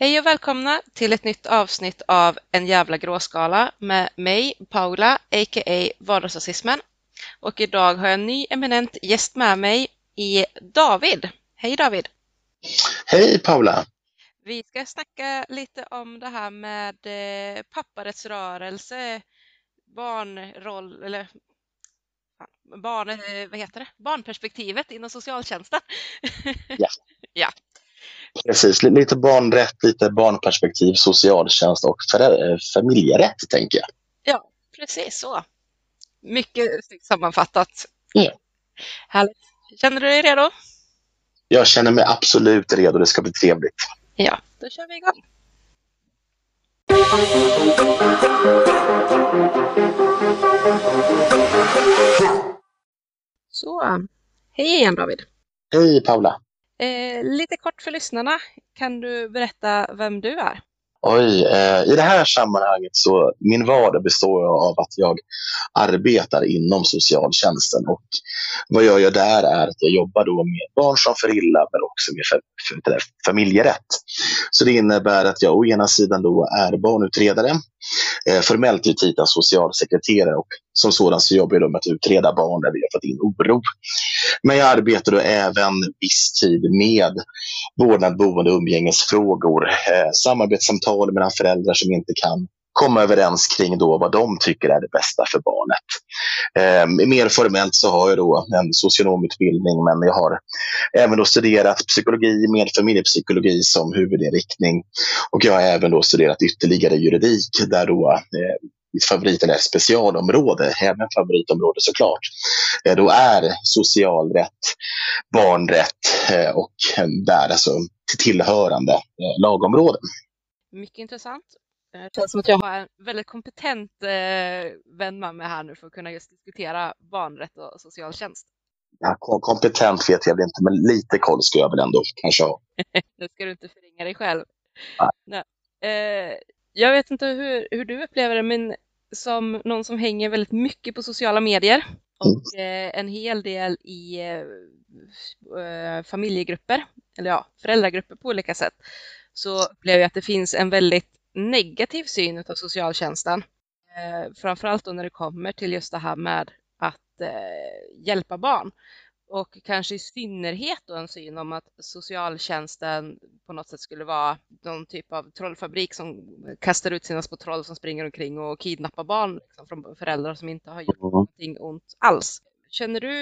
Hej och välkomna till ett nytt avsnitt av En jävla gråskala med mig, Paula, a.k.a. Vardagsrasismen. Och idag har jag en ny eminent gäst med mig i David. Hej David! Hej Paula! Vi ska snacka lite om det här med eh, papparättsrörelse, barnroll, eller barn, eh, vad heter det? barnperspektivet inom socialtjänsten. Ja. ja. Precis, lite barnrätt, lite barnperspektiv, socialtjänst och familjerätt tänker jag. Ja, precis så. Mycket sammanfattat. Ja. Härligt. Känner du dig redo? Jag känner mig absolut redo. Det ska bli trevligt. Ja, då kör vi igång. Så, hej igen David. Hej Paula. Eh, lite kort för lyssnarna, kan du berätta vem du är? Oj, eh, i det här sammanhanget så min vardag består av att jag arbetar inom socialtjänsten och vad jag gör där är att jag jobbar då med barn som för illa men också med familjerätt. Så det innebär att jag å ena sidan då är barnutredare, eh, formellt titeln socialsekreterare och som sådan så jobbar jag med att utreda barn där vi har fått in oro. Men jag arbetar då även viss tid med vårdnad, boende och umgängesfrågor, eh, samarbetssamtal mellan föräldrar som inte kan komma överens kring då vad de tycker är det bästa för barnet. Eh, mer formellt så har jag då en socionomutbildning men jag har även då studerat psykologi med familjepsykologi som huvudinriktning och jag har även då studerat ytterligare juridik där då eh, mitt favorit eller specialområde, även favoritområde såklart, eh, då är socialrätt, barnrätt eh, och eh, där alltså tillhörande eh, lagområden. Mycket intressant. Det känns som att jag har en väldigt kompetent vän med mig här nu för att kunna just diskutera barnrätt och socialtjänst. Ja, kompetent vet jag inte, men lite koll ska jag väl ändå kanske ha. nu ska du inte förringa dig själv. Nej. Nej. jag vet inte hur, hur du upplever det, men som någon som hänger väldigt mycket på sociala medier och mm. eh, en hel del i eh, eh, familjegrupper, eller ja, föräldragrupper på olika sätt, så upplever jag att det finns en väldigt negativ syn av socialtjänsten. Eh, framförallt då när det kommer till just det här med att eh, hjälpa barn. Och kanske i synnerhet då en syn om att socialtjänsten på något sätt skulle vara någon typ av trollfabrik som kastar ut sina små troll som springer omkring och kidnappar barn liksom, från föräldrar som inte har gjort någonting ont alls. Känner du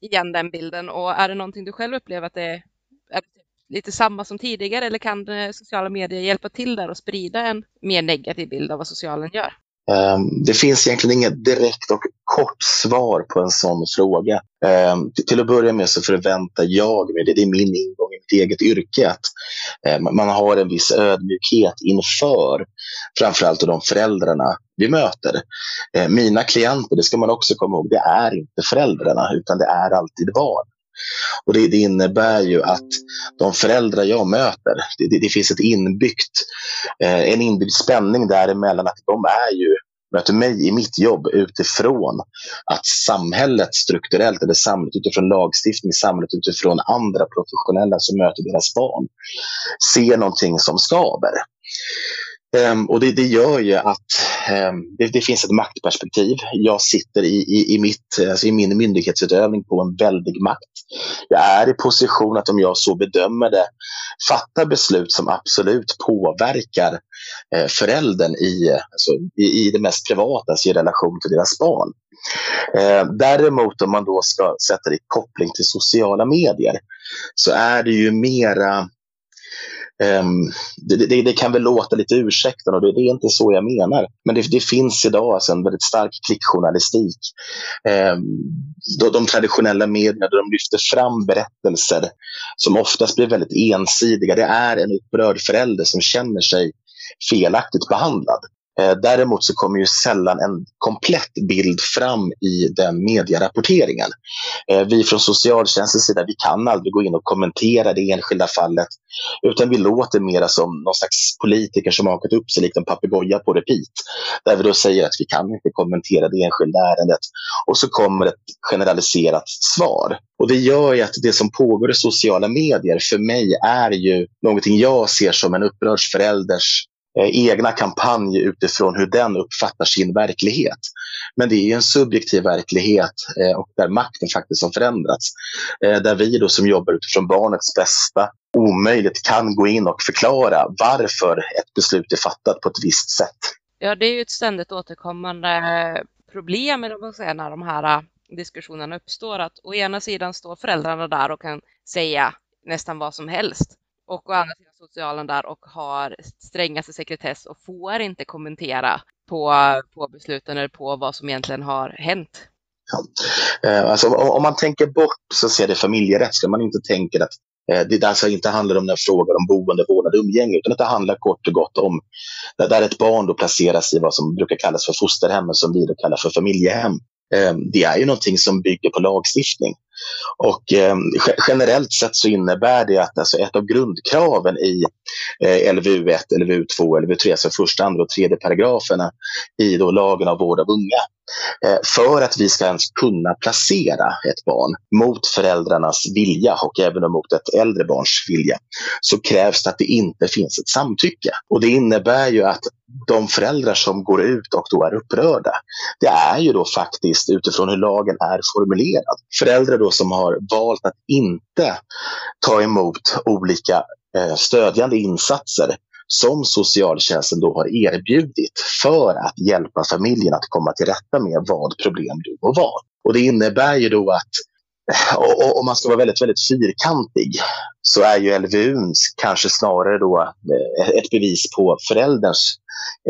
igen den bilden och är det någonting du själv upplever att det är, lite samma som tidigare eller kan eh, sociala medier hjälpa till där och sprida en mer negativ bild av vad socialen gör? Ehm, det finns egentligen inget direkt och kort svar på en sån fråga. Ehm, till att börja med så förväntar jag mig, det är min ingång i mitt eget yrke, att eh, man har en viss ödmjukhet inför framförallt de föräldrarna vi möter. Ehm, mina klienter, det ska man också komma ihåg, det är inte föräldrarna utan det är alltid barn. Och det, det, innebär ju att de föräldrar jag möter, det, det, det finns ett inbyggt, eh, en inbyggd spänning däremellan att de är ju möter mig i mitt jobb utifrån att samhället strukturellt, eller samhället utifrån lagstiftning, samhället utifrån andra professionella som möter deras barn, ser någonting som skaver. Um, och det, det, gör ju att um, det, det, finns ett maktperspektiv. Jag sitter i, i, i, mitt, alltså i min myndighetsutövning på en väldig makt. Jag är i position att om jag så bedömer det fatta beslut som absolut påverkar eh, föräldern i, alltså, i, i det mest privata, alltså i relation till deras barn. Eh, däremot om man då ska sätta det i koppling till sociala medier så är det ju mera Ehm, det, det, det, kan väl låta lite ursäktande och det, det, är inte så jag menar. Men det, det finns idag alltså en väldigt stark klickjournalistik. Um, ehm, de, de traditionella medierna de lyfter fram berättelser som oftast blir väldigt ensidiga. Det är en upprörd förälder som känner sig felaktigt behandlad. Eh, däremot så kommer ju sällan en komplett bild fram i den medierapporteringen. Eh, vi från socialtjänstens sida vi kan aldrig gå in och kommentera det enskilda fallet utan vi låter mera som någon slags politiker som hakat upp sig likt en papegoja på repeat. Där vi då säger att vi kan inte kommentera det enskilda ärendet och så kommer ett generaliserat svar. Och det gör ju att det som pågår i sociala medier för mig är ju någonting jag ser som en upprörd förälders Eh, egna kampanj utifrån hur den uppfattar sin verklighet. Men det är en subjektiv verklighet eh, och där makten faktiskt har förändrats. Eh, där vi då som jobbar utifrån barnets bästa omöjligt kan gå in och förklara varför ett beslut är fattat på ett visst sätt. Ja, det är ju ett ständigt återkommande problem när de här diskussionerna uppstår. Att å ena sidan står föräldrarna där och kan säga nästan vad som helst. Och å andra sidan socialen där och har strängaste sekretess och får inte kommentera på, på besluten eller på vad som egentligen har hänt. Ja. Eh, alltså, om man tänker bort så ser det familjerättsliga, man inte tänker att eh, det alltså inte handlar om den frågan om boende, vårdnad och umgänge, utan att det handlar kort och gott om där ett barn då placeras i vad som brukar kallas för fosterhem, som vi då kallar för familjehem. Eh, det är ju någonting som bygger på lagstiftning. Och eh, generellt sett så innebär det att alltså, ett av grundkraven i eh, LVU1, LVU2, LVU3, alltså första, andra och tredje paragraferna i då lagen av vård av unga, eh, för att vi ska ens kunna placera ett barn mot föräldrarnas vilja och även mot ett äldre barns vilja så krävs det att det inte finns ett samtycke. Och det innebär ju att de föräldrar som går ut och då är upprörda, det är ju då faktiskt utifrån hur lagen är formulerad. Föräldrar då som har valt att inte ta emot olika eh, stödjande insatser som socialtjänsten då har erbjudit för att hjälpa familjen att komma till rätta med vad problem då var. Och det innebär ju då att eh, om man ska vara väldigt, väldigt fyrkantig så är ju LVU kanske snarare då eh, ett bevis på förälderns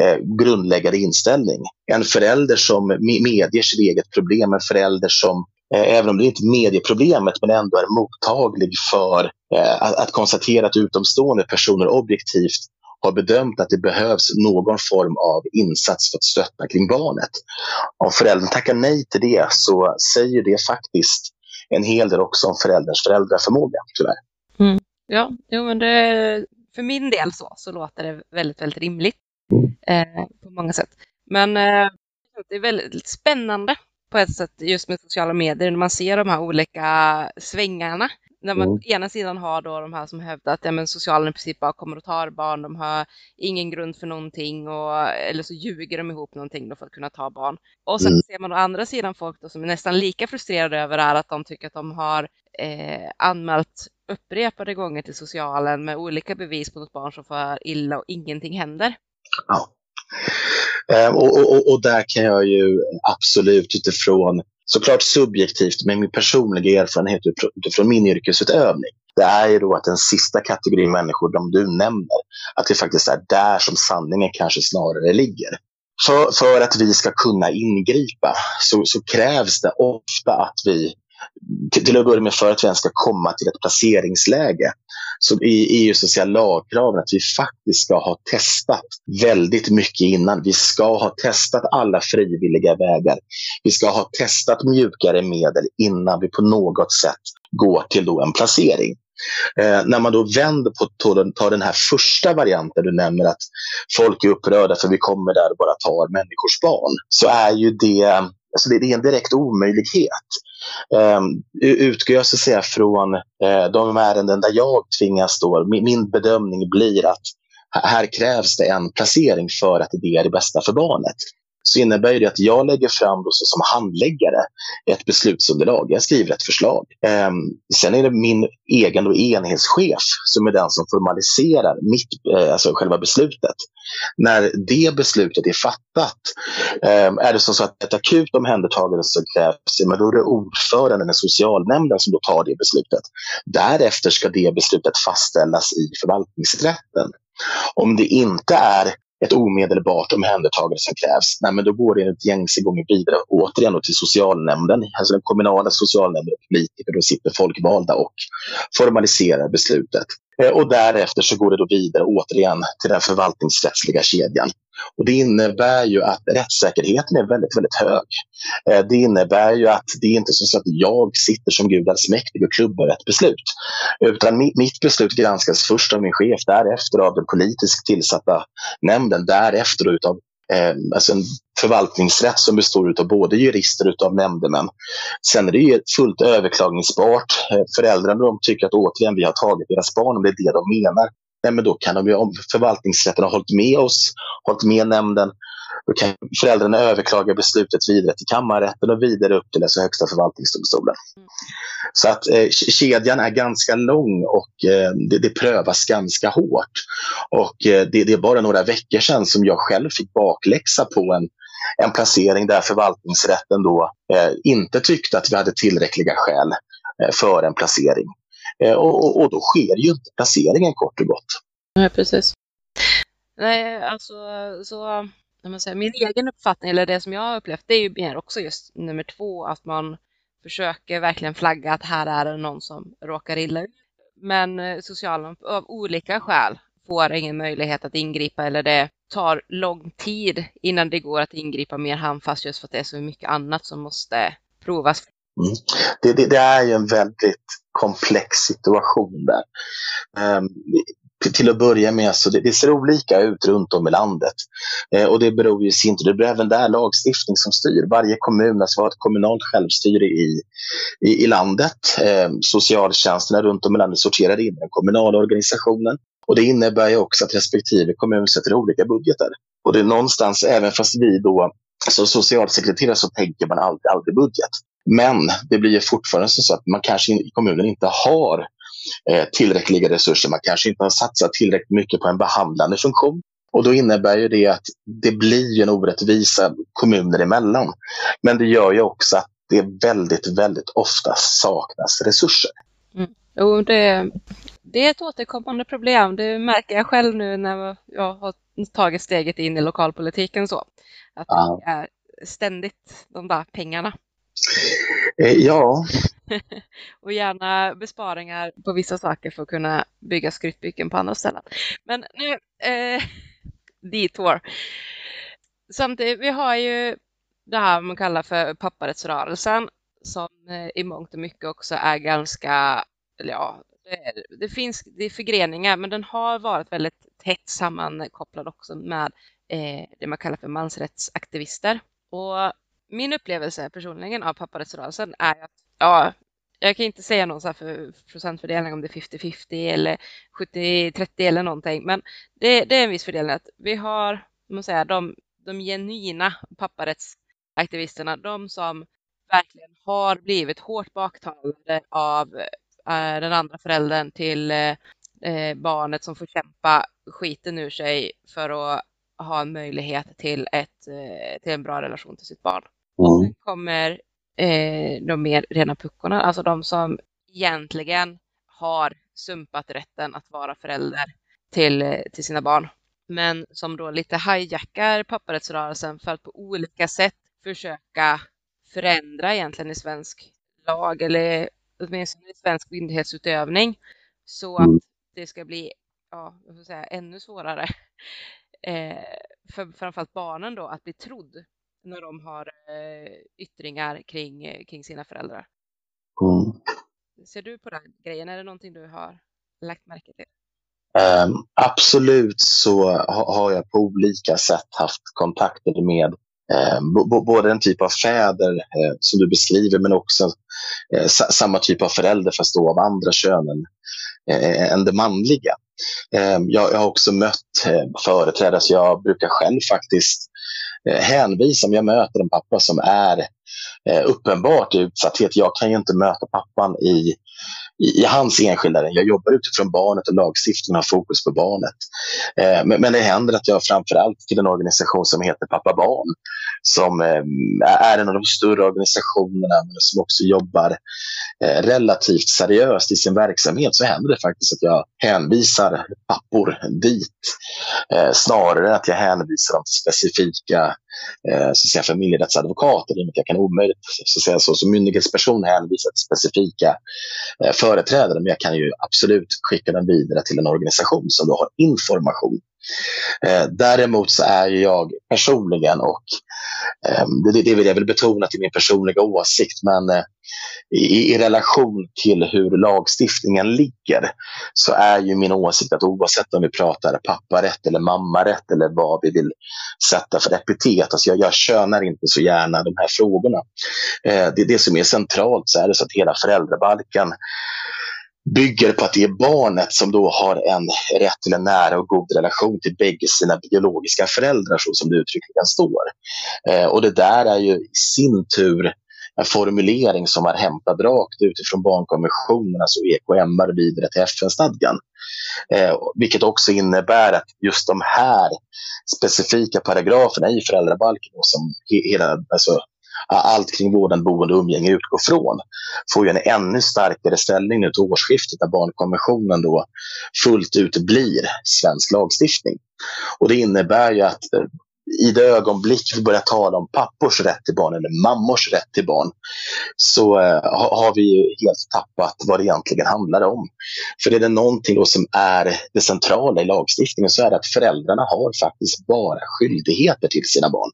eh, grundläggande inställning. En förälder som medger sitt eget problem, en förälder som även om det inte är medieproblemet, men ändå är mottaglig för eh, att, konstatera att utomstående personer objektivt har bedömt att det behövs någon form av insats för att stötta kring barnet. Om föräldern tackar nej till det så säger det faktiskt en hel del också om förälderns föräldraförmåga, tyvärr. Mm. Ja, jo, men det, för min del så, så låter det väldigt, väldigt rimligt mm. eh, på många sätt. Men eh, det är väldigt spännande på ett sätt just med sociala medier när man ser de här olika svängarna. När man mm. ena sidan har då de här som hävdar att ja, men socialen i princip bara kommer och tar barn, de har ingen grund för någonting och, eller så ljuger de ihop någonting för att kunna ta barn. Och sen mm. ser man å andra sidan folk då som är nästan lika frustrerade över det här att de tycker att de har eh, anmält upprepade gånger till socialen med olika bevis på något barn som får illa och ingenting händer. Ja. Ehm, och, och, och, där kan jag ju absolut utifrån, såklart subjektivt, men min personliga erfarenhet utifrån min yrkesutövning, det är ju då att den sista kategorin människor, de du nämner, att det faktiskt är där som sanningen kanske snarare ligger. För, för att vi ska kunna ingripa så, så krävs det ofta att vi till att börja med för att vi ens ska komma till ett placeringsläge så är EU så säger lagkraven att vi faktiskt ska ha testat väldigt mycket innan. Vi ska ha testat alla frivilliga vägar. Vi ska ha testat mjukare medel innan vi på något sätt går till då en placering. Eh, när man då vänder på tar den här första varianten du nämner att folk är upprörda för vi kommer där och bara tar människors barn så är ju det, alltså det är en direkt omöjlighet. Um, utgår jag så att säga från uh, de ärenden där jag tvingas då, min, min bedömning blir att här krävs det en placering för att det är det bästa för barnet så innebär det att jag lägger fram då som handläggare ett beslutsunderlag. Jag skriver ett förslag. Eh, sen är det min egen då enhetschef som är den som formaliserar mitt, eh, alltså själva beslutet. När det beslutet är fattat, eh, är det så att ett akut omhändertagande som krävs, men då är det ordföranden i socialnämnden som då tar det beslutet. Därefter ska det beslutet fastställas i förvaltningsrätten. Om det inte är ett omedelbart omhändertagande som krävs, nej, men då går det enligt gängse gånger vidare återigen till socialnämnden, alltså den kommunala socialnämnden, och politiker, då sitter folkvalda och formaliserar beslutet. Eh, och därefter så går det då vidare återigen till den förvaltningsrättsliga kedjan. Och det innebär ju att rättssäkerheten är väldigt, väldigt hög. Eh, det innebär ju att det är inte så att jag sitter som Gud allsmäktig och klubbar ett beslut. Utan mitt beslut granskas först av min chef, därefter av den politiskt tillsatta nämnden, därefter utav eh, alltså en förvaltningsrätt som består av både jurister och nämndemän. Sen är det ju fullt överklagningsbart. Eh, föräldrarna de tycker att återigen vi har tagit deras barn, om det är det de menar. Nej, men då kan de ju, om förvaltningsrätten har hållit med oss, hållit med nämnden, då kan föräldrarna överklaga beslutet vidare till kammarrätten och vidare upp till alltså högsta förvaltningsdomstolen. Mm. Så att eh, kedjan är ganska lång och eh, det, det, prövas ganska hårt. Och eh, det, det, är bara några veckor sedan som jag själv fick bakläxa på en, en placering där förvaltningsrätten då eh, inte tyckte att vi hade tillräckliga skäl eh, för en placering. Eh, och, och, och, då sker ju inte placeringen kort och gott. Nej, precis. Nej, alltså så man säger, min egen uppfattning, eller det som jag har upplevt, det är ju mer också just nummer två, att man försöker verkligen flagga att här är det någon som råkar illa ut. Men eh, socialen av olika skäl får ingen möjlighet att ingripa eller det tar lång tid innan det går att ingripa mer handfast just för att det är så mycket annat som måste provas. Mm. Det, det, det, är ju en väldigt komplex situation där. Um, till att börja med så det, det, ser olika ut runt om i landet. Eh, och det beror ju sin tur, det beror även där lagstiftning som styr. Varje kommun alltså har ett kommunalt självstyre i, i, i landet. Eh, socialtjänsterna runt om i landet sorterar in den kommunala organisationen. Och det innebär ju också att respektive kommun sätter olika budgetar. Och det är någonstans, även fast vi då som socialsekreterare så tänker man aldrig, aldrig budget. Men det blir fortfarande så att man kanske i kommunen inte har eh, tillräckliga resurser. Man kanske inte har satsat tillräckligt mycket på en behandlande funktion. Och då innebär ju det att det blir en orättvisa kommuner emellan. Men det gör ju också att det väldigt, väldigt ofta saknas resurser. Mm. Jo, det, det är ett återkommande problem. Det märker jag själv nu när jag har tagit steget in i lokalpolitiken. så. Att det är ständigt de där pengarna. Eh, ja. och gärna besparingar på vissa saker för att kunna bygga skrytbyggen på andra ställen. Men nu, eh, detour. Samtidigt, vi har ju det här man kallar för papparättsrörelsen som eh, i mångt och mycket också är ganska, ja, det, det, finns det är förgreningar men den har varit väldigt tätt sammankopplad också med eh, det man kallar för mansrättsaktivister. Och min upplevelse personligen av papparättsrörelsen är att ja, jag kan inte säga någon så för procentfördelning om det är 50-50 eller 70-30 eller någonting, men det, det, är en viss fördelning att vi har, man säga, de, de genuina papparättsaktivisterna, de som verkligen har blivit hårt baktalade av äh, den andra föräldern till äh, barnet som får kämpa skiten ur sig för att ha en möjlighet till, ett, till en bra relation till sitt barn. Mm. Sen kommer eh, de mer rena puckorna, alltså de som egentligen har sumpat rätten att vara förälder till, till sina barn. Men som då lite hijackar papparättsrörelsen för att på olika sätt försöka förändra egentligen i svensk lag eller åtminstone i svensk myndighetsutövning så att mm. det ska bli ja, jag säga, ännu svårare eh, för framförallt barnen då att bli trodd när de har eh, yttringar kring, eh, kring sina föräldrar. Mm. Ser du på den grejen? Är det någonting du har lagt märke till? Um, absolut så ha, har jag på olika sätt haft kontakter med eh, både en typ av fäder eh, som du beskriver men också eh, samma typ av förälder fast då av andra könen eh, än det manliga. Ehm, jag, jag, har också mött företrädare, så jag brukar själv faktiskt Eh, hänvisa om jag möter en pappa som är eh, uppenbart i utsatthet. Jag kan ju inte möta pappan i, i, i hans enskilda Jag jobbar utifrån barnet och lagstiftningen har fokus på barnet. Eh, men, men, det händer att jag framförallt till en organisation som heter Pappa Barn som eh, är en av de större organisationerna men som också jobbar eh, relativt seriöst i sin verksamhet så händer det faktiskt att jag hänvisar pappor dit eh, snarare än att jag hänvisar dem till specifika eh, så säga, familjerättsadvokat. familjerättsadvokater. Jag kan omöjligt så säga så, som myndighetsperson hänvisa till specifika eh, företrädare men jag kan ju absolut skicka den vidare till en organisation som då har information Eh, däremot så är jag personligen, och eh, det, det vill jag väl betona till min personliga åsikt, men eh, i, i, relation till hur lagstiftningen ligger så är ju min åsikt att oavsett om vi pratar papparätt eller mammarätt eller vad vi vill sätta för epitet, alltså jag, jag könar inte så gärna de här frågorna. Eh, det, det som är centralt så är det så att hela föräldrabalken bygger på att det är barnet som då har en rätt till en nära och god relation till bägge sina biologiska föräldrar, så som det uttryckligen står. Eh, och det där är ju i sin tur en formulering som är hämtad rakt utifrån barnkonventionen, alltså EKMR vidare till FN-stadgan. Eh, vilket också innebär att just de här specifika paragraferna i föräldrabalken som hela, alltså, allt kring vården, boende och umgänge utgår från, får ju en ännu starkare ställning nu till årsskiftet när barnkonventionen då fullt ut blir svensk lagstiftning. Och det innebär ju att eh, i det ögonblick vi börjar tala om pappors rätt till barn eller mammors rätt till barn så eh, har vi helt tappat vad det egentligen handlar om. För är det någonting då som är det centrala i lagstiftningen så är det att föräldrarna har faktiskt bara skyldigheter till sina barn.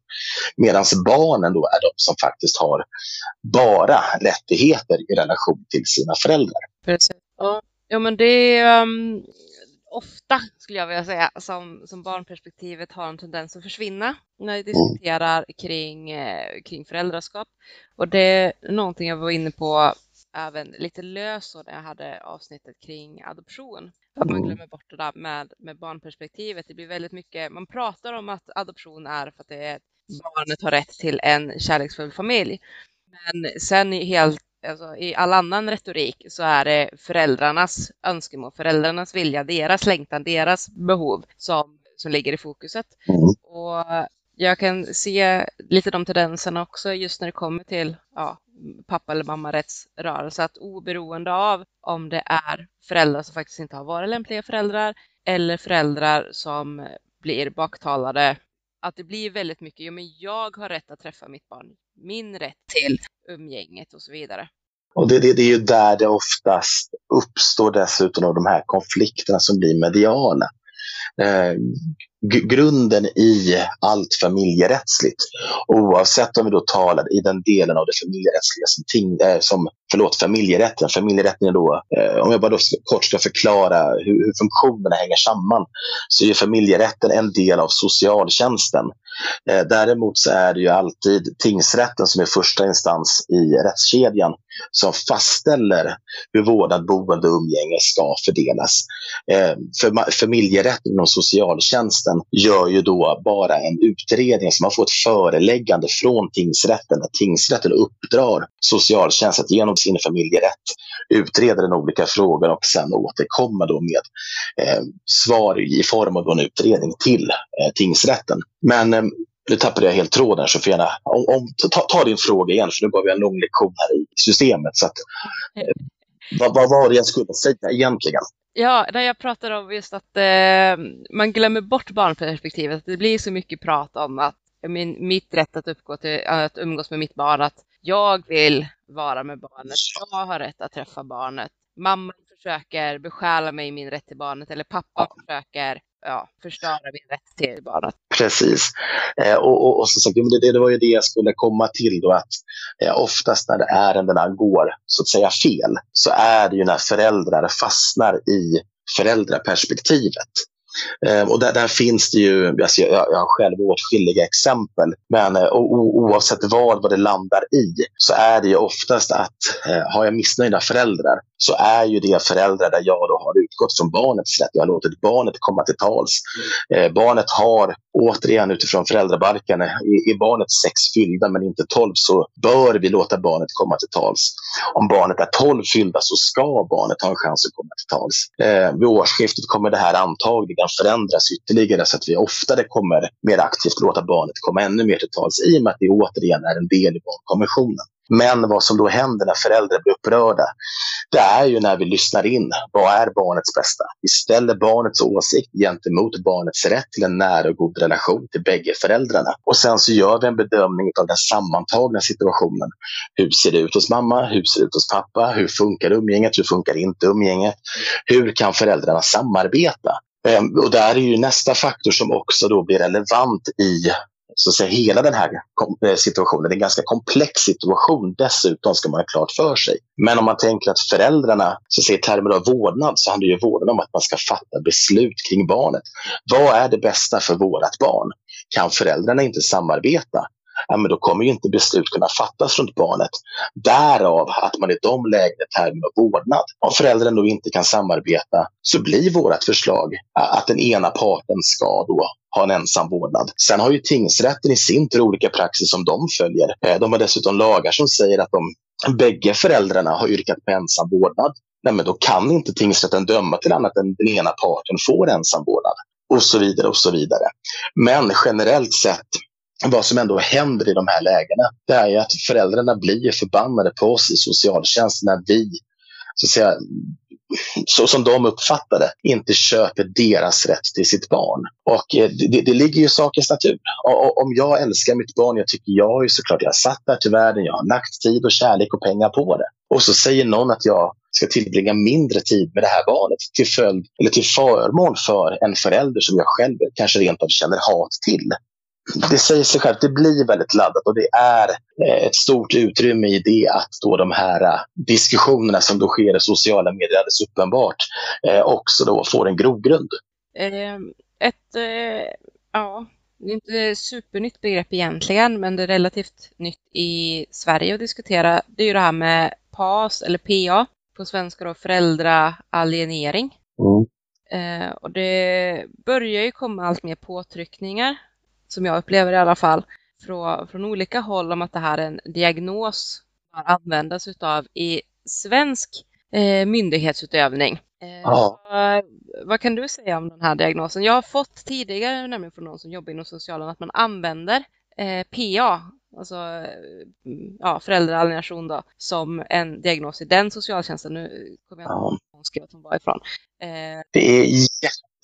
Medan barnen då är de som faktiskt har bara rättigheter i relation till sina föräldrar. Precis. Ja, men det um ofta, skulle jag vilja säga, som, som barnperspektivet har en tendens att försvinna när vi mm. diskuterar kring, eh, kring föräldraskap. Och det är någonting jag var inne på även lite lös när jag hade avsnittet kring adoption. Att man mm. glömmer bort det där med, med barnperspektivet. Det blir väldigt mycket, man pratar om att adoption är för att det är, barnet har rätt till en kärleksfull familj. Men sen helt alltså, i all annan retorik så är det föräldrarnas önskemål, föräldrarnas vilja, deras längtan, deras behov som, som ligger i fokuset. Mm. Och jag kan se lite de tendenserna också just när det kommer till ja, pappa eller mammarättsrörelse, att oberoende av om det är föräldrar som faktiskt inte har varit lämpliga föräldrar eller föräldrar som blir baktalade att det blir väldigt mycket, jo men jag har rätt att träffa mitt barn, min rätt till umgänget och så vidare. Och det, det, det, är ju där det oftast uppstår dessutom av de här konflikterna som blir mediala. Eh, grunden i allt familjerättsligt, oavsett om vi då talar i den delen av det familjerättsliga som, ting, eh, som förlåt, familjerätten. Familjerätten är då, eh, om jag bara då kort ska förklara hur, hur funktionerna hänger samman, så är familjerätten en del av socialtjänsten. Eh, däremot så är det ju alltid tingsrätten som är första instans i rättskedjan som fastställer hur vårdnad, boende och umgänge ska fördelas. Eh, för familjerätten inom socialtjänsten gör ju då bara en utredning, så man får ett föreläggande från tingsrätten. Tingsrätten uppdrar socialtjänsten att genom sin familjerätt utreda den olika frågan och sen återkomma då med eh, svar i form av en utredning till eh, tingsrätten. Men eh, nu tappade jag helt tråden, så får gärna, om, om, ta, ta, din fråga igen, för nu börjar vi en lång lektion här i systemet. Så att, eh, vad, vad var det jag skulle säga egentligen? Ja, när jag pratar om just att eh, man glömmer bort barnperspektivet. Det blir så mycket prat om att min, mitt rätt att, uppgå till, att umgås med mitt barn, att jag vill vara med barnet, jag har rätt att träffa barnet. Mamman försöker besjäla mig min rätt till barnet eller pappa försöker ja, förstöra min rätt till barnet. Precis. Eh, och, och, och som sagt, det, det var ju det jag skulle komma till då att eh, oftast när ärendena går så att säga fel så är det ju när föräldrar fastnar i föräldraperspektivet. Eh, och där, där, finns det ju, alltså jag, jag har själv åtskilliga exempel, men eh, o, oavsett vad, vad det landar i så är det ju oftast att eh, har jag missnöjda föräldrar så är ju det föräldrar där jag då har utgått från barnets rätt. Jag har låtit barnet komma till tals. Eh, barnet har, återigen utifrån föräldrabalken, eh, är barnet sex fyllda men inte tolv så bör vi låta barnet komma till tals. Om barnet är tolv fyllda så ska barnet ha en chans att komma till tals. Eh, vid årsskiftet kommer det här antagligen förändras ytterligare så att vi oftare kommer mer aktivt låta barnet komma ännu mer till tals i och med att det återigen är en del i barnkonventionen. Men vad som då händer när föräldrar blir upprörda, det är ju när vi lyssnar in. Vad är barnets bästa? Vi ställer barnets åsikt gentemot barnets rätt till en nära och god relation till bägge föräldrarna. Och sen så gör vi en bedömning av den sammantagna situationen. Hur ser det ut hos mamma? Hur ser det ut hos pappa? Hur funkar umgänget? Hur funkar inte umgänget? Hur kan föräldrarna samarbeta? Ehm, och där är ju nästa faktor som också då blir relevant i så att säga, hela den här eh, situationen. Det är en ganska komplex situation dessutom, ska man ha klart för sig. Men om man tänker att föräldrarna, så att säga, i termer av vårdnad, så handlar ju vårdnad om att man ska fatta beslut kring barnet. Vad är det bästa för vårt barn? Kan föräldrarna inte samarbeta? ja, men då kommer ju inte beslut kunna fattas runt barnet. Därav att man i de lägena termer av vårdnad. Om föräldrarna då inte kan samarbeta så blir vårt förslag eh, att den ena parten ska då ha en ensam vårdnad. Sen har ju tingsrätten i sin tur olika praxis som de följer. Eh, de har dessutom lagar som säger att om bägge föräldrarna har yrkat på ensam vårdnad, nej men då kan inte tingsrätten döma till annat än den ena parten får ensam vårdnad och så vidare och så vidare. Men generellt sett vad som ändå händer i de här lägena, det är ju att föräldrarna blir förbannade på oss i socialtjänsten när vi, så att säga, så som de uppfattar det, inte köper deras rätt till sitt barn. Och eh, det, det ligger ju i sakens natur. Och, om jag älskar mitt barn, jag tycker jag ju såklart, jag har satt där till världen, jag har lagt tid och kärlek och pengar på det. Och så säger någon att jag ska tillbringa mindre tid med det här barnet till följd eller till förmån för en förälder som jag själv kanske rent av känner hat till det säger sig självt, det blir väldigt laddat och det är eh, ett stort utrymme i det att då de här eh, diskussionerna som då sker i sociala medier alldeles uppenbart eh, också då får en grogrund. Ett, ja, det är inte supernytt begrepp egentligen, men det är relativt nytt i Sverige att diskutera. Det är ju det här med PAS eller PA, på svenska då föräldraalienering. Mm. och det börjar ju komma allt mer påtryckningar som jag upplever i alla fall, från, från olika håll om att det här är en diagnos som användas utav i svensk eh, myndighetsutövning. Eh, ja. så, eh, vad kan du säga om den här diagnosen? Jag har fått tidigare, nämligen från någon som jobbar inom socialen, att man använder eh, PA, alltså mm, ja, föräldraalienation då, som en diagnos i den socialtjänsten. Nu kommer jag inte ihåg hon var ifrån. Eh, det är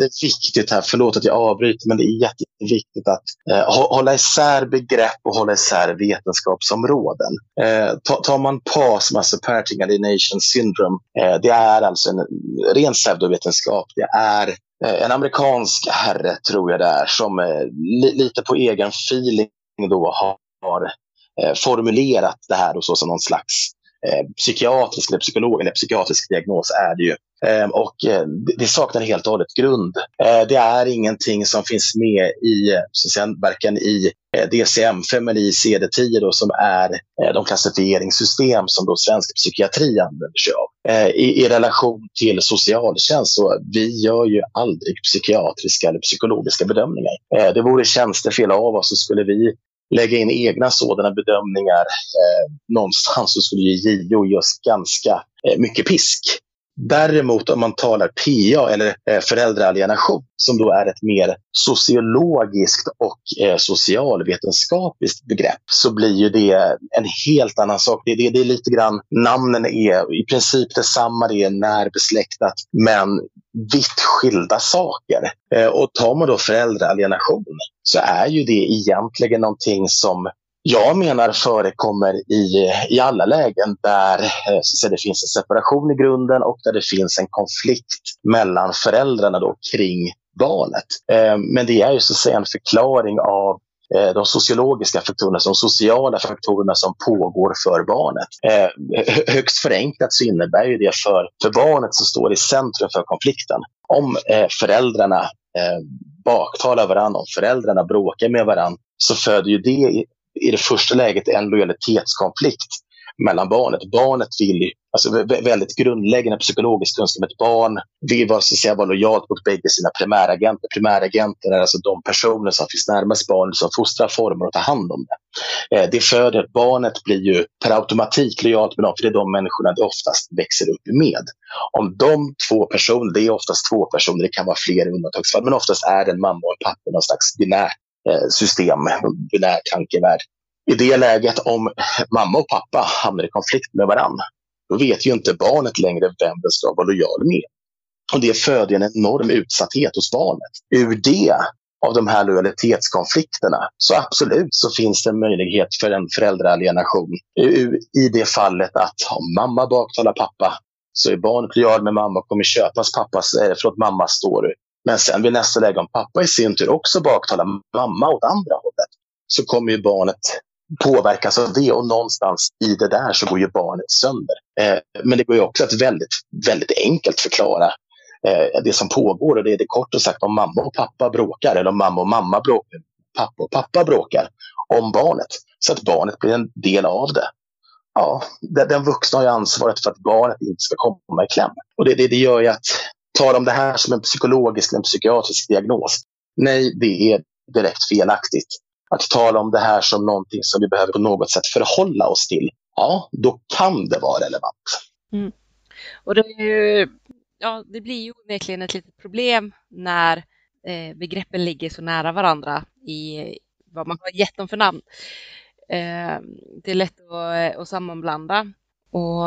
jätteviktigt här, förlåt att jag avbryter, men det är jätteviktigt att eh, hålla isär begrepp och hålla isär vetenskapsområden. Eh, tar man PAS, alltså Parting Alienation Syndrome, eh, det är alltså en ren pseudovetenskap. Det är eh, en amerikansk herre, tror jag det är, som eh, li lite på egen feeling då har, har eh, formulerat det här då så som någon slags eh, psykiatrisk eller psykolog eller psykiatrisk diagnos är det ju. Eh, och eh, det saknar helt och hållet grund. Eh, det är ingenting som finns med i, eh, så att säga, varken i eh, DCM-5 eller i CD10 då som är de klassifieringssystem som då svensk psykiatri använder sig av. I, I, relation till socialtjänst så vi gör ju aldrig psykiatriska eller psykologiska bedömningar. Det vore tjänstefel av oss så skulle vi lägga in egna sådana bedömningar eh, någonstans så skulle ju JO ge oss ganska eh, mycket pisk. Däremot om man talar PA eller eh, föräldraalienation som då är ett mer sociologiskt och eh, socialvetenskapligt begrepp så blir ju det en helt annan sak. Det, det, det är lite grann, namnen är i princip detsamma, det är närbesläktat men vitt skilda saker. Eh, och tar man då föräldraalienation så är ju det egentligen någonting som jag menar förekommer i, i alla lägen där eh, så det finns en separation i grunden och där det finns en konflikt mellan föräldrarna då kring barnet. Eh, men det är ju så att säga en förklaring av Eh, de sociologiska faktorerna, de sociala faktorerna som pågår för barnet. Eh, högst förenklat så innebär ju det för, för barnet som står i centrum för konflikten. Om eh, föräldrarna baktalar varandra, om föräldrarna bråkar med varandra så föder ju det i det första läget en lojalitetskonflikt mellan barnet. Barnet vill, alltså väldigt grundläggande psykologisk kunskap, ett barn vill vara, så att säga, vara lojalt mot bägge sina primäragenter. Primäragenter är alltså de personer som finns närmast barnet, som fostrar, formar och tar hand om det. Eh, det föder, barnet blir ju per automatik lojalt med dem, för det är de människorna det oftast växer upp med. Om de två personer, det är oftast två personer, det kan vara fler i undantagsfall, men oftast är det en mamma och en pappa, någon slags binärt eh, system, binär tankevärld. I det läget, om mamma och pappa hamnar i konflikt med varandra, då vet ju inte barnet längre vem den ska vara lojal med. Och det föder en enorm utsatthet hos barnet. Ur det, av de här lojalitetskonflikterna, så absolut så finns det en möjlighet för en föräldraalienation. I det fallet att om mamma baktalar pappa så är barnet lojal med mamma och kommer köpas pappas, eh, förlåt, mammas story Men sen vid nästa läge, om pappa i sin tur också baktalar mamma åt andra hållet, så kommer ju barnet påverkas av det och någonstans i det där så går ju barnet sönder. Eh, men det går ju också att väldigt, väldigt enkelt förklara eh, det som pågår och det är det kort och sagt om mamma och pappa bråkar eller om mamma och mamma bråkar, pappa och pappa bråkar om barnet så att barnet blir en del av det. Ja, den vuxna har ju ansvaret för att barnet inte ska komma i kläm. Och det, det, det gör ju att tala om det här som en psykologisk eller en psykiatrisk diagnos. Nej, det är direkt felaktigt. Att tala om det här som någonting som vi behöver på något sätt förhålla oss till, ja, då kan det vara relevant. Mm. Och det, ju, ja, det blir ju onekligen ett litet problem när eh, begreppen ligger så nära varandra i vad man har gett dem för namn. Eh, det är lätt att, eh, att sammanblanda. Och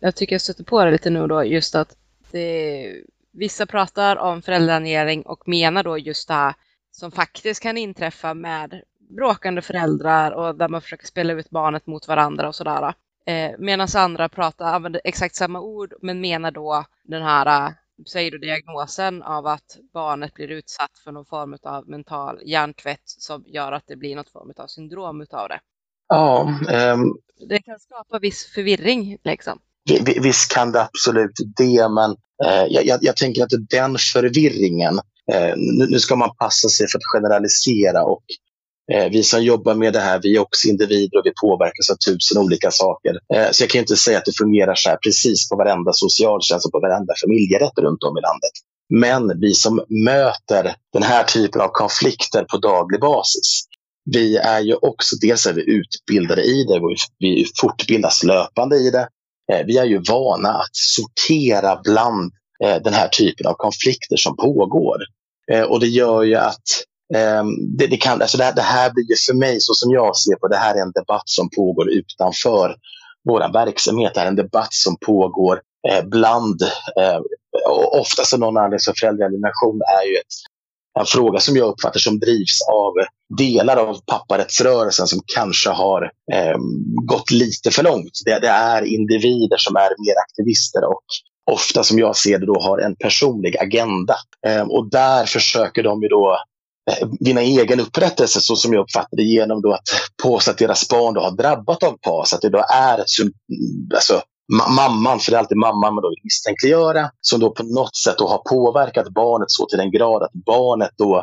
jag tycker jag stöter på det lite nu då, just att det, vissa pratar om föräldraplanering och menar då just det här som faktiskt kan inträffa med bråkande föräldrar och där man försöker spela ut barnet mot varandra och sådär. Eh, Medan andra pratar, använder exakt samma ord men menar då den här säger du diagnosen av att barnet blir utsatt för någon form av mental hjärntvätt som gör att det blir något form av syndrom utav det. Ja. Um, det kan skapa viss förvirring liksom. Visst kan det absolut det, men eh, jag, jag, tänker att den förvirringen, eh, Eh, nu, nu, ska man passa sig för att generalisera och eh, vi som jobbar med det här, vi är också individer och vi påverkas av tusen olika saker. Eh, så jag kan inte säga att det fungerar så här precis på varenda socialtjänst och på varenda familjerätt runt om i landet. Men vi som möter den här typen av konflikter på daglig basis, vi är ju också, dels är vi utbildade i det, vi fortbildas löpande i det. Vi är ju vana att sortera bland den här typen av konflikter som pågår. Eh, och det gör ju att eh, det, det, kan, alltså det, här, det här blir ju för mig, så som jag ser på det, här är en debatt som pågår utanför vår verksamhet. Det här är en debatt som pågår eh, bland, eh, och oftast av någon anledning så föräldraalienation är ju ett, en fråga som jag uppfattar som drivs av delar av papparättsrörelsen som kanske har eh, gått lite för långt. Det, det, är individer som är mer aktivister och ofta som jag ser det då har en personlig agenda. Eh, och där försöker de ju då eh, vinna egen upprättelse så som jag uppfattar det genom då att påstå att deras barn då har drabbat av PAS. Att det då är mm, alltså, mamman, för det är alltid mamman man då vill misstänkliggöra, som då på något sätt då har påverkat barnet så till den grad att barnet då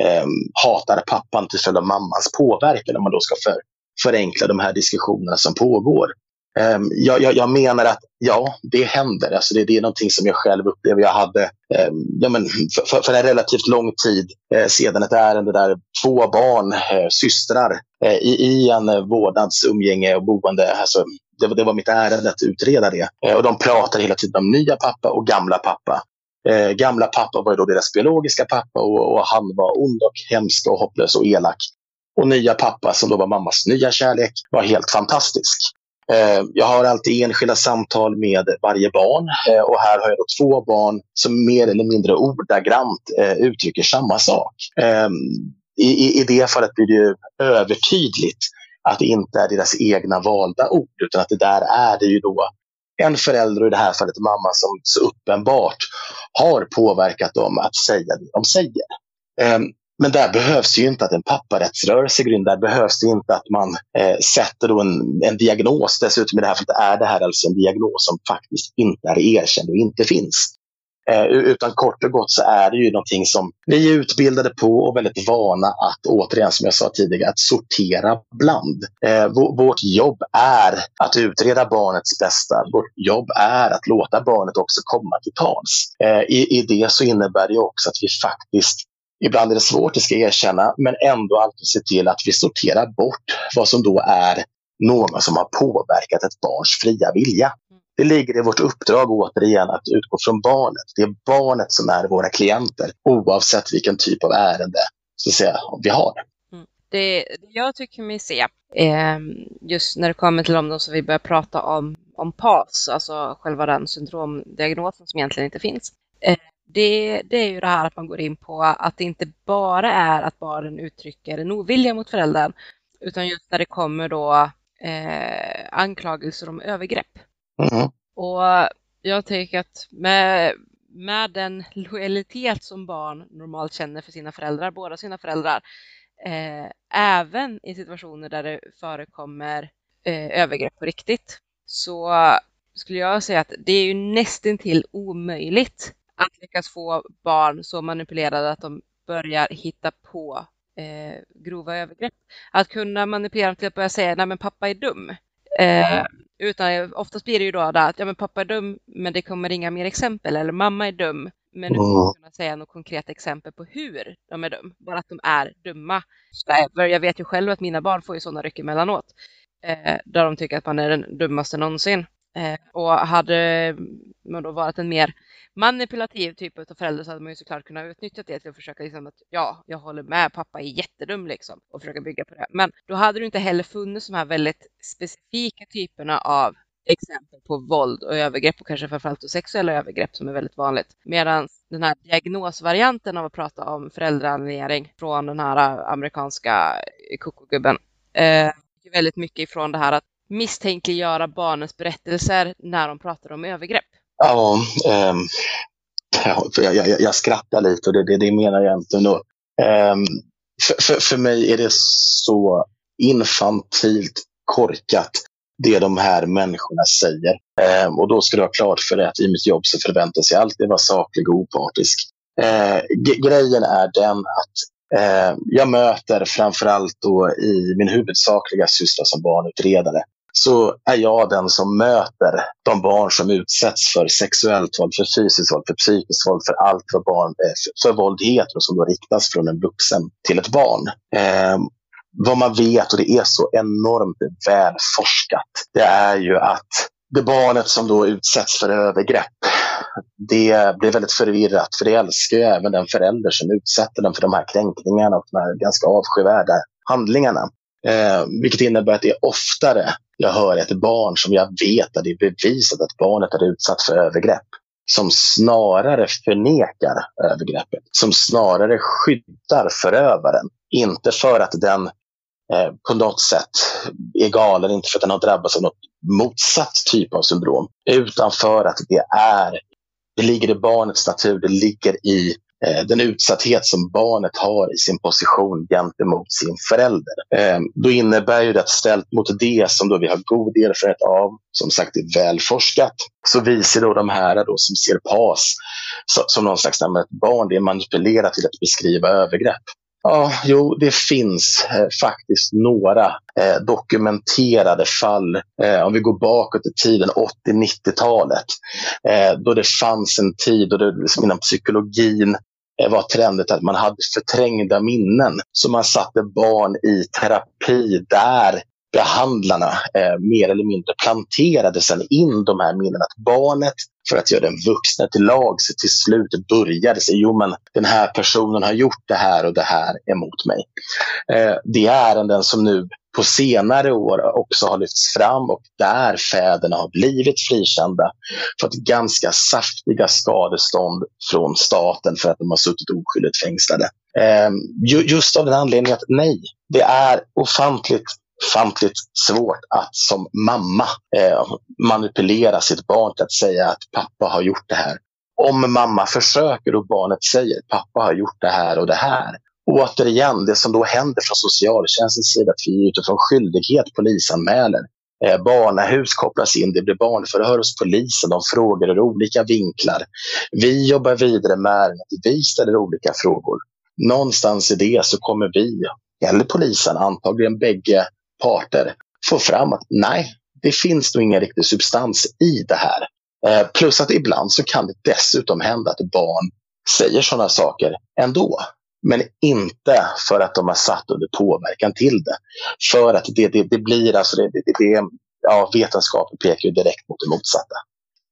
eh, hatar pappan till följd av mammans påverkan om man då ska för, förenkla de här diskussionerna som pågår. Um, jag, jag, jag, menar att ja, det händer. Alltså det, det, är någonting som jag själv upplever. Jag hade um, ja, men för, för, en relativt lång tid eh, sedan ett ärende där två barn, eh, systrar, eh, i, i en eh, vårdnads, vårdnadsumgänge och boende, alltså, det, det, var mitt ärende att utreda det. Eh, och de pratar hela tiden om nya pappa och gamla pappa. Eh, gamla pappa var då deras biologiska pappa och, och han var ond och hemsk och hopplös och elak. Och nya pappa, som då var mammas nya kärlek, var helt fantastisk. Eh, jag har alltid enskilda samtal med varje barn eh, och här har jag då två barn som mer eller mindre ordagrant eh, uttrycker samma sak. Ehm, I, I det fallet blir det övertydligt att det inte är deras egna valda ord utan att det där är det ju då en förälder, och i det här fallet mamma, som så uppenbart har påverkat dem att säga det de säger. Ehm, men där behövs ju inte att en papparättsrörelse går in. Där behövs det inte att man eh, sätter då en, en diagnos. Dessutom i det här fallet är det här alltså en diagnos som faktiskt inte är erkänd och inte finns. Eh, utan kort och gott så är det ju någonting som vi är utbildade på och väldigt vana att, återigen som jag sa tidigare, att sortera bland. Eh, vårt jobb är att utreda barnets bästa. Vårt jobb är att låta barnet också komma till tals. Eh, i, I det så innebär det också att vi faktiskt Ibland är det svårt, det ska jag erkänna, men ändå alltid se till att vi sorterar bort vad som då är någon som har påverkat ett barns fria vilja. Det ligger i vårt uppdrag återigen att utgå från barnet. Det är barnet som är våra klienter oavsett vilken typ av ärende så att säga, vi har. Mm. Det, det jag tycker mig se, eh, just när det kommer till de som vi börjar prata om, om PAS, alltså själva den syndromdiagnosen som egentligen inte finns, eh, det, det är ju det här att man går in på att det inte bara är att barnen uttrycker en ovilja mot föräldern, utan just när det kommer då eh, anklagelser om övergrepp. Mm. Och jag tänker att med, med den lojalitet som barn normalt känner för sina föräldrar, båda sina föräldrar, eh, även i situationer där det förekommer eh, övergrepp på riktigt, så skulle jag säga att det är ju nästintill omöjligt att lyckas få barn så manipulerade att de börjar hitta på eh, grova övergrepp. Att kunna manipulera dem till att börja säga nej men pappa är dum. Eh, utan oftast blir det ju då att ja, men pappa är dum men det kommer inga mer exempel eller mamma är dum men du kommer kunna säga något konkret exempel på hur de är dum. Bara att de är dumma. Jag vet ju själv att mina barn får ju sådana ryck emellanåt. Eh, där de tycker att man är den dummaste någonsin. Eh, och hade mm, man då varit en mer manipulativ typ av förälder så hade man ju såklart kunnat utnyttja det till att försöka liksom att ja, jag håller med, pappa är jättedum liksom och försöka bygga på det. Men då hade det inte heller funnits de här väldigt specifika typerna av exempel på våld och övergrepp och kanske framförallt sexuella övergrepp som är väldigt vanligt. Medan den här diagnosvarianten av att prata om föräldraanimering från den här amerikanska kokogubben eh, väldigt mycket ifrån det här att misstänkliggöra barnens berättelser när de pratar om övergrepp. Ja, um, jag, jag, jag, skrattar lite och det, det, det menar jag inte. Um, för, för, för mig är det så infantilt korkat det de här människorna säger. Um, och då ska du ha klart för dig att i mitt jobb så förväntas jag alltid vara saklig och opartisk. Uh, grejen är den att jag möter framförallt då i min huvudsakliga syssla som barnutredare så är jag den som möter de barn som utsätts för sexuellt våld, för fysiskt våld, för psykiskt våld, för allt vad barn, eh, för våld heter och som då riktas från en vuxen till ett barn. Eh, vad man vet, och det är så enormt väl forskat, det är ju att det barnet som då utsätts för övergrepp, det blir väldigt förvirrat, för det älskar ju även den förälder som utsätter den för de här kränkningarna och de här ganska avskyvärda handlingarna. Eh, vilket innebär att det är oftare jag hör ett barn som jag vet att det är bevisat att barnet är utsatt för övergrepp som snarare förnekar övergreppet, som snarare skyddar förövaren. Inte för att den eh, på något sätt är galen, inte för att den har drabbats av något motsatt typ av syndrom, utan för att det är, det ligger i barnets natur, det ligger i Eh, den utsatthet som barnet har i sin position gentemot sin förälder. Eh, då innebär ju det att ställt mot det som då vi har god erfarenhet av, som sagt är välforskat, så visar då de här då som ser PAS som någon slags ett barn det är manipulerat till att beskriva övergrepp. Ja, jo, det finns eh, faktiskt några eh, dokumenterade fall, eh, om vi går bakåt i tiden, 80-90-talet, eh, då det fanns en tid då det liksom inom psykologin Eh, var trendigt att man hade förträngda minnen. Så man satte barn i terapi där behandlarna eh, mer eller mindre planterade sen in de här minnena. Att barnet, för att göra den vuxna till lag, så till slut började säga jo men den här personen har gjort det här och det här emot mig. Eh, det är ärenden som nu på senare år också har lyfts fram och där fäderna har blivit frikända fått ganska saftiga skadestånd från staten för att de har suttit oskyldigt fängslade. Eh, just av den anledningen att nej, det är ofantligt ofantligt svårt att som mamma eh, manipulera sitt barn till att säga att pappa har gjort det här. Om mamma försöker och barnet säger pappa har gjort det här och det här. Återigen, det som då händer från socialtjänstens sida, att vi utifrån skyldighet polisanmäler. Eh, barnahus kopplas in, det blir barnförhör hos polisen, de frågar ur olika vinklar. Vi jobbar vidare med ärendet, vi ställer olika frågor. Någonstans i det så kommer vi, eller polisen, antagligen bägge parter få fram att nej, det finns nog ingen riktig substans i det här. Eh, plus att ibland så kan det dessutom hända att barn säger sådana saker ändå. Men inte för att de har satt under påverkan till det. För att det, det, det blir alltså, det, det, det, ja, vetenskapen pekar ju direkt mot det motsatta.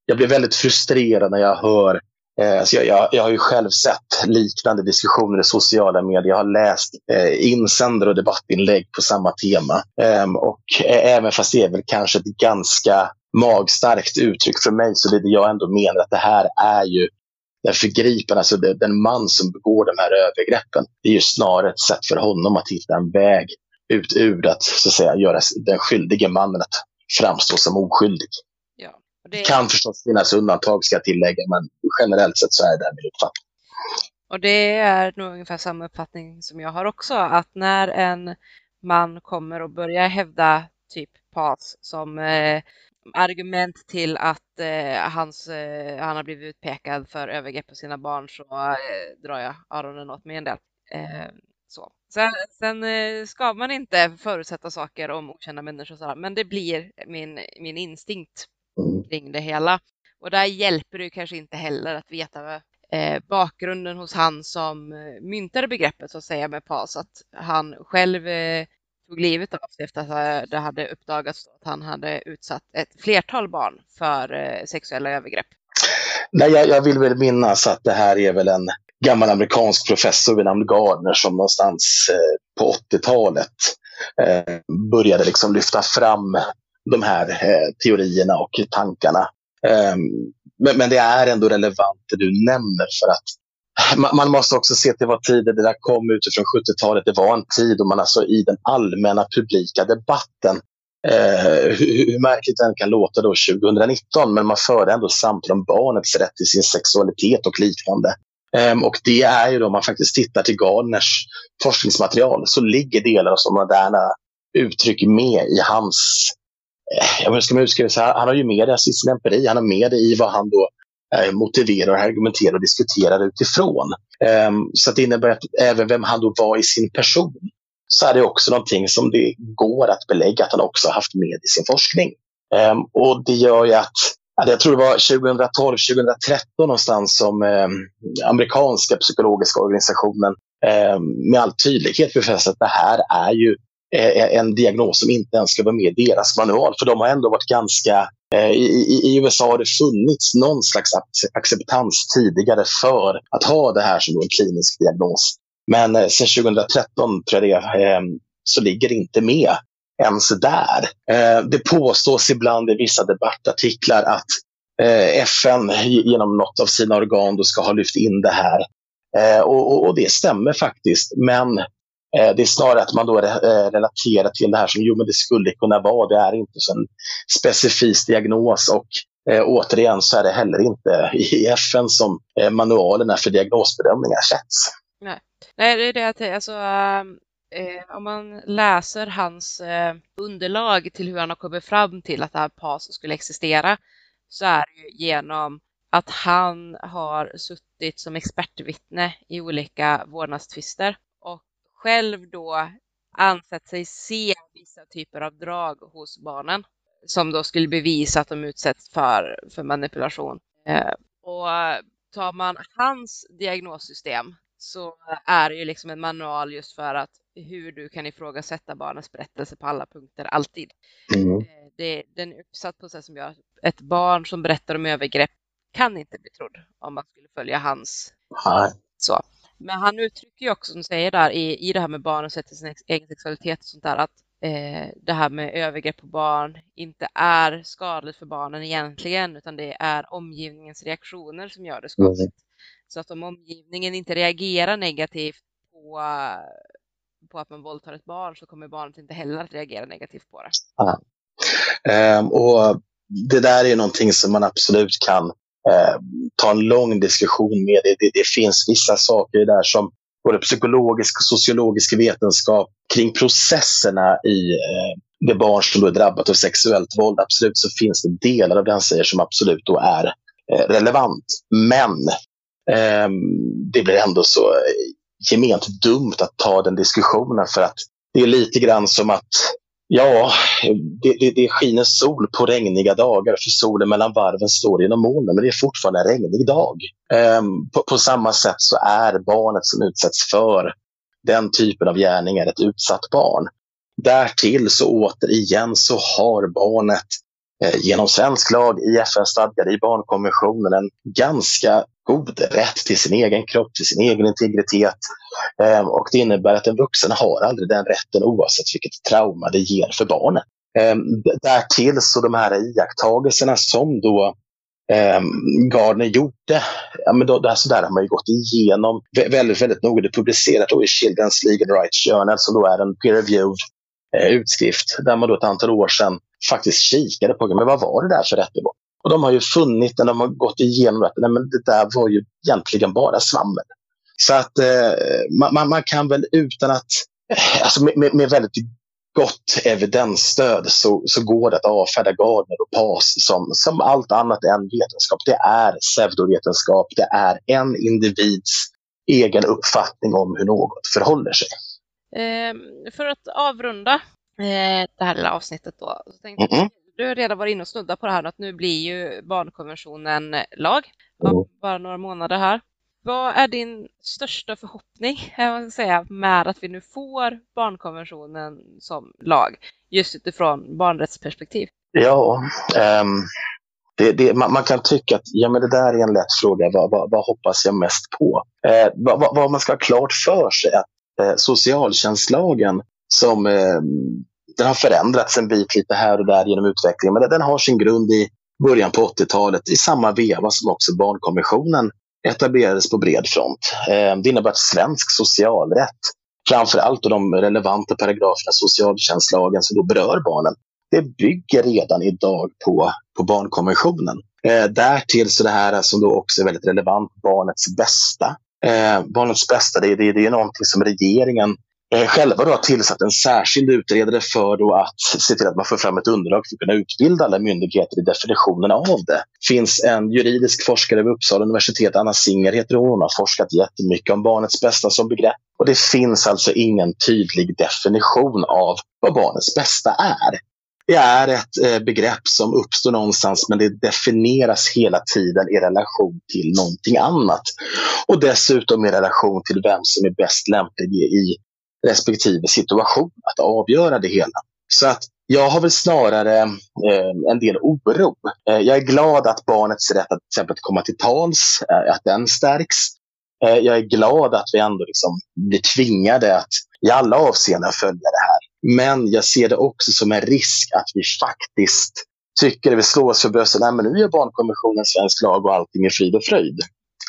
Jag blir väldigt frustrerad när jag hör alltså jag, jag, jag, har ju själv sett liknande diskussioner i sociala medier. Jag har läst eh, insändare och debattinlägg på samma tema. Ehm, och eh, även fast det är väl kanske ett ganska magstarkt uttryck för mig så är det jag ändå menar att det här är ju den förgriparen, alltså det, den man som begår de här övergreppen. Det är ju snarare ett sätt för honom att hitta en väg ut ur att, så att säga, göra den skyldige mannen att framstå som oskyldig. Det kan förstås finnas undantag ska jag tillägga, men generellt sett så är det min uppfattning. Och det är nog ungefär samma uppfattning som jag har också, att när en man kommer och börjar hävda typ PAS som eh, argument till att eh, hans, eh, han har blivit utpekad för övergrepp på sina barn så eh, drar jag öronen åt mig en del. Eh, så. Sen, sen eh, ska man inte förutsätta saker om okända människor, men det blir min, min instinkt mm. kring det hela. Och där hjälper det kanske inte heller att veta eh, bakgrunden hos han som eh, myntade begreppet så att säga med PAS, att han själv eh, tog livet av sig efter att det hade uppdagats att han hade utsatt ett flertal barn för eh, sexuella övergrepp. Nej, jag, jag, vill väl minnas att det här är väl en gammal amerikansk professor vid namn Gardner som någonstans eh, på 80-talet eh, började liksom lyfta fram de här eh, teorierna och tankarna. Ehm, men, men, det är ändå relevant det du nämner för att man måste också se till vad tider det där kom utifrån 70-talet. Det var en tid då man alltså i den allmänna publika debatten, eh, hur, hur märkligt det än kan låta då 2019, men man förde ändå samtal om barnets rätt till sin sexualitet och liknande. Eh, och det är ju då, om man faktiskt tittar till Gardners forskningsmaterial, så ligger delar av sådana moderna uttryck med i hans Eh, jag jag ska man utskriva så här, han har ju med det i sin empiri, han har med det i vad han då Eh, motiverar, argumenterar och diskuterar utifrån. Um, så det innebär att även vem han då var i sin person så är det också någonting som det går att belägga att han också haft med i sin forskning. Um, och det gör ju att jag tror det var 2012-2013 någonstans som eh, amerikanska psykologiska organisationen eh, med all tydlighet befäste att det här är ju Eh, eh, en diagnos som inte ens ska vara med i deras manual. För de har ändå varit ganska Eh, I, I, USA har det funnits någon slags acceptans tidigare för att ha det här som en klinisk diagnos. Men eh, sedan 2013 tror jag det, eh, så ligger det inte med ens där. Eh, det påstås ibland i vissa debattartiklar att eh, FN genom något av sina organ då ska ha lyft in det här. Eh, och, och, och, det stämmer faktiskt. Men Eh, det är snarare att man då eh, relaterar till det här som jo, men det skulle kunna vara. Det är inte en specifik diagnos och eh, återigen så är det heller inte i FN som eh, manualerna för diagnosbedömningar sätts. Nej. Nej, det är det att alltså, eh, om man läser hans eh, underlag till hur han har kommit fram till att det här PAS skulle existera så är det ju genom att han har suttit som expertvittne i olika vårdnadstvister själv då ansett sig se vissa typer av drag hos barnen som då skulle bevisa att de utsätts för, för manipulation. Eh, och tar man hans diagnossystem så är det ju liksom en manual just för att hur du kan ifrågasätta barnens berättelse på alla punkter, alltid. Mm. Eh, det, den är uppsatt på sätt som gör att ett barn som berättar om övergrepp kan inte bli trodd om man skulle följa hans. Nej. Så. Men han uttrycker ju också, som säger där, i, i det här med barn och sätter sin egen sexualitet och sånt där, att eh, det här med övergrepp på barn inte är skadligt för barnen egentligen, utan det är omgivningens reaktioner som gör det skadligt. Mm. Så att om omgivningen inte reagerar negativt på, på att man våldtar ett barn så kommer barnet inte heller att reagera negativt på det. Ja. Um, och det där är någonting som man absolut kan eh, ta en lång diskussion med. Det, det, det finns vissa saker där som både psykologisk och sociologisk vetenskap kring processerna i eh, det barn som är drabbat av sexuellt våld. Absolut så finns det delar av den säger som absolut då är eh, relevant. Men eh, det blir ändå så eh, gement dumt att ta den diskussionen för att det är lite grann som att Ja, det, det, det skiner sol på regniga dagar för solen mellan varven står genom molnen men det är fortfarande en regnig dag. Um, på, på, samma sätt så är barnet som utsätts för den typen av gärningar ett utsatt barn. Därtill så återigen så har barnet eh, genom svensk lag, i FN-stadgar, i barnkonventionen en ganska god rätt till sin egen kropp, till sin egen integritet. Eh, och det innebär att en vuxen har aldrig den rätten oavsett vilket trauma det ger för barnet. Eh, därtill så de här iakttagelserna som då eh, Gardner gjorde, ja, men då, alltså där har man ju gått igenom väldigt, väldigt noga. Det publicerat då i Children's Legal Rights Journal som då är en peer-reviewed eh, utskrift där man då ett antal år sedan faktiskt kikade på men vad var det där för rättegång. Och de har ju funnit när de har gått igenom att nej, men det där var ju egentligen bara svammel. Så att eh, man, man, kan väl utan att, alltså med, med väldigt gott evidensstöd så, så går det att avfärda Gardner och Paas som, som allt annat än vetenskap. Det är pseudovetenskap. Det är en individs egen uppfattning om hur något förhåller sig. Eh, för att avrunda eh, det här lilla avsnittet då. Så tänkte mm -hmm. Du har redan varit inne och snuddat på det här att nu blir ju barnkonventionen lag om bara några månader här. Vad är din största förhoppning jag säga, med att vi nu får barnkonventionen som lag? Just utifrån barnrättsperspektiv. Ja, um, det, det, man, man, kan tycka att ja, men det där är en lätt fråga. Vad, vad, vad hoppas jag mest på? Eh, vad, vad, man ska ha klart för sig är att eh, socialtjänstlagen som eh, den har förändrats en bit lite här och där genom utvecklingen, men den har sin grund i början på 80-talet i samma veva som också barnkonventionen etablerades på bred front. Eh, det innebär att svensk socialrätt, framförallt de relevanta paragraferna i socialtjänstlagen som då berör barnen, det bygger redan idag på, på barnkonventionen. Eh, därtill så det här som då också är väldigt relevant, barnets bästa. Eh, barnets bästa, det, det, det är någonting som regeringen Eh, själva då har tillsatt en särskild utredare för då att se till att man får fram ett underlag för att kunna utbilda alla myndigheter i definitionen av det. Det finns en juridisk forskare vid Uppsala universitet, Anna Singer heter hon, hon har forskat jättemycket om barnets bästa som begrepp. Och det finns alltså ingen tydlig definition av vad barnets bästa är. Det är ett eh, begrepp som uppstår någonstans men det definieras hela tiden i relation till någonting annat. Och dessutom i relation till vem som är bäst lämplig i respektive situation att avgöra det hela. Så att jag har väl snarare eh, en del oro. Eh, jag är glad att barnets rätt att till exempel komma till tals, eh, att den stärks. Eh, jag är glad att vi ändå liksom blir tvingade att i alla avseenden följa det här. Men jag ser det också som en risk att vi faktiskt tycker, vi slår oss för bröstet, nej men nu är barnkonventionen svensk lag och allting är frid och fröjd.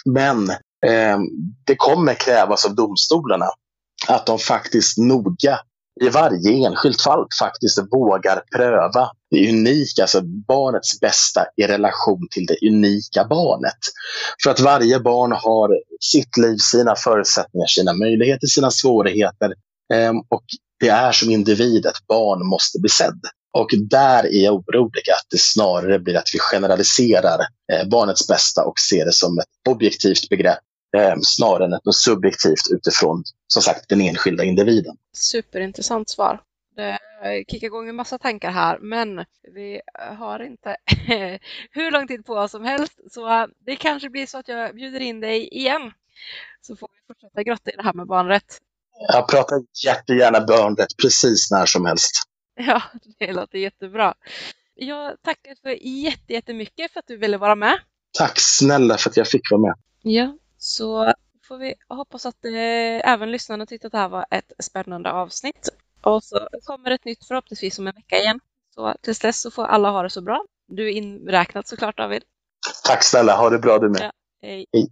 Men eh, det kommer krävas av domstolarna att de faktiskt noga i varje enskilt fall faktiskt vågar pröva det unika, alltså barnets bästa i relation till det unika barnet. För att varje barn har sitt liv, sina förutsättningar, sina möjligheter, sina svårigheter. Ehm, och det är som individ ett barn måste bli sedd. Och där är jag orolig att det snarare blir att vi generaliserar eh, barnets bästa och ser det som ett objektivt begrepp eh, snarare än ett subjektivt utifrån som sagt den enskilda individen. Superintressant svar. Det kickar igång en massa tankar här, men vi har inte hur lång tid på oss som helst, så det kanske blir så att jag bjuder in dig igen. Så får vi fortsätta grotta i det här med barnrätt. Jag pratar jättegärna barnrätt precis när som helst. Ja, det låter jättebra. Jag tackar för jättemycket för att du ville vara med. Tack snälla för att jag fick vara med. Ja, så får vi hoppas att eh, även lyssnarna tyckte att det här var ett spännande avsnitt. Och så kommer ett nytt förhoppningsvis om en vecka igen. Så tills dess så får alla ha det så bra. Du är inräknad såklart David. Tack snälla, ha det bra du med. Ja, hej. hej.